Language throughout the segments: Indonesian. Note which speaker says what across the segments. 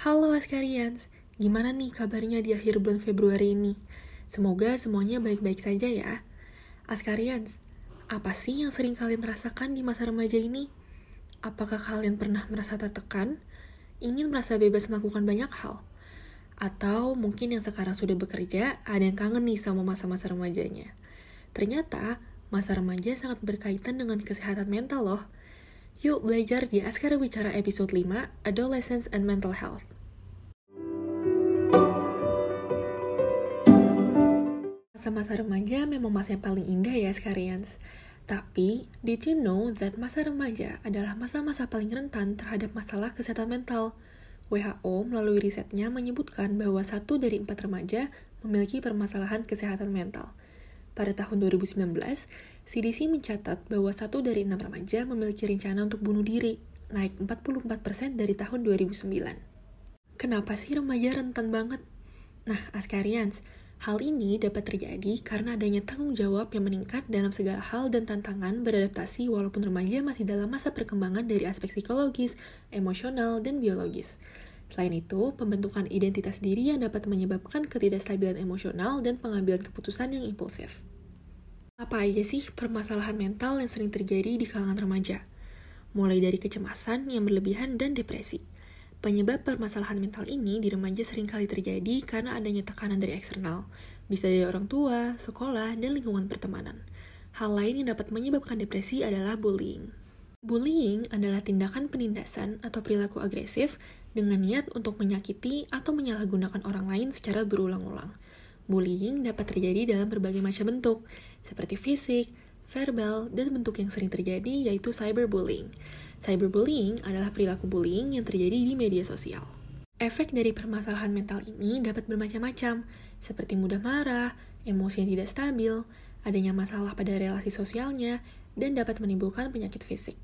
Speaker 1: Askarians, gimana nih kabarnya di akhir bulan Februari ini? Semoga semuanya baik-baik saja ya. Askarians, apa sih yang sering kalian rasakan di masa remaja ini? Apakah kalian pernah merasa tertekan? Ingin merasa bebas melakukan banyak hal? Atau mungkin yang sekarang sudah bekerja, ada yang kangen nih sama masa-masa remajanya. Ternyata, masa remaja sangat berkaitan dengan kesehatan mental loh. Yuk belajar di Askara Bicara episode 5, Adolescence and Mental Health. Masa-masa remaja memang masa yang paling indah ya Skarians. Tapi, did you know that masa remaja adalah masa-masa paling rentan terhadap masalah kesehatan mental? WHO melalui risetnya menyebutkan bahwa satu dari empat remaja memiliki permasalahan kesehatan mental. Pada tahun 2019, CDC mencatat bahwa satu dari enam remaja memiliki rencana untuk bunuh diri, naik 44% dari tahun 2009. Kenapa sih remaja rentan banget? Nah, Askarians, Hal ini dapat terjadi karena adanya tanggung jawab yang meningkat dalam segala hal dan tantangan beradaptasi walaupun remaja masih dalam masa perkembangan dari aspek psikologis, emosional, dan biologis. Selain itu, pembentukan identitas diri yang dapat menyebabkan ketidakstabilan emosional dan pengambilan keputusan yang impulsif. Apa aja sih permasalahan mental yang sering terjadi di kalangan remaja? Mulai dari kecemasan yang berlebihan dan depresi Penyebab permasalahan mental ini di remaja sering kali terjadi karena adanya tekanan dari eksternal, bisa dari orang tua, sekolah, dan lingkungan pertemanan. Hal lain yang dapat menyebabkan depresi adalah bullying. Bullying adalah tindakan penindasan atau perilaku agresif dengan niat untuk menyakiti atau menyalahgunakan orang lain secara berulang-ulang. Bullying dapat terjadi dalam berbagai macam bentuk, seperti fisik, verbal, dan bentuk yang sering terjadi yaitu cyberbullying. Cyberbullying adalah perilaku bullying yang terjadi di media sosial. Efek dari permasalahan mental ini dapat bermacam-macam, seperti mudah marah, emosi yang tidak stabil, adanya masalah pada relasi sosialnya, dan dapat menimbulkan penyakit fisik.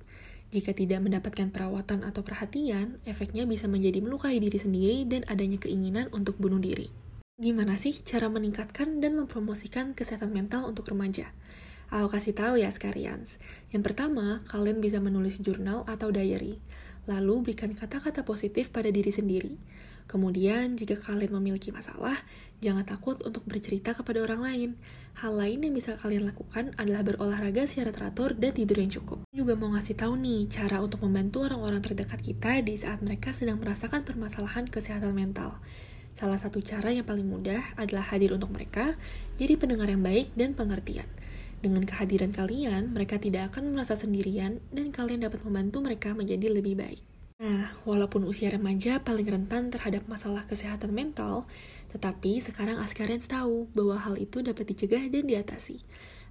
Speaker 1: Jika tidak mendapatkan perawatan atau perhatian, efeknya bisa menjadi melukai diri sendiri dan adanya keinginan untuk bunuh diri. Gimana sih cara meningkatkan dan mempromosikan kesehatan mental untuk remaja? Aku kasih tahu ya sekalian. Yang pertama, kalian bisa menulis jurnal atau diary. Lalu berikan kata-kata positif pada diri sendiri. Kemudian, jika kalian memiliki masalah, jangan takut untuk bercerita kepada orang lain. Hal lain yang bisa kalian lakukan adalah berolahraga secara teratur dan tidur yang cukup. Juga mau ngasih tahu nih cara untuk membantu orang-orang terdekat kita di saat mereka sedang merasakan permasalahan kesehatan mental. Salah satu cara yang paling mudah adalah hadir untuk mereka, jadi pendengar yang baik dan pengertian. Dengan kehadiran kalian, mereka tidak akan merasa sendirian dan kalian dapat membantu mereka menjadi lebih baik. Nah, walaupun usia remaja paling rentan terhadap masalah kesehatan mental, tetapi sekarang Askarians tahu bahwa hal itu dapat dicegah dan diatasi.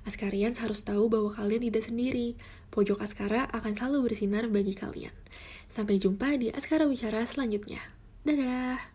Speaker 1: Askarians harus tahu bahwa kalian tidak sendiri. Pojok Askara akan selalu bersinar bagi kalian. Sampai jumpa di Askara Wicara selanjutnya. Dadah!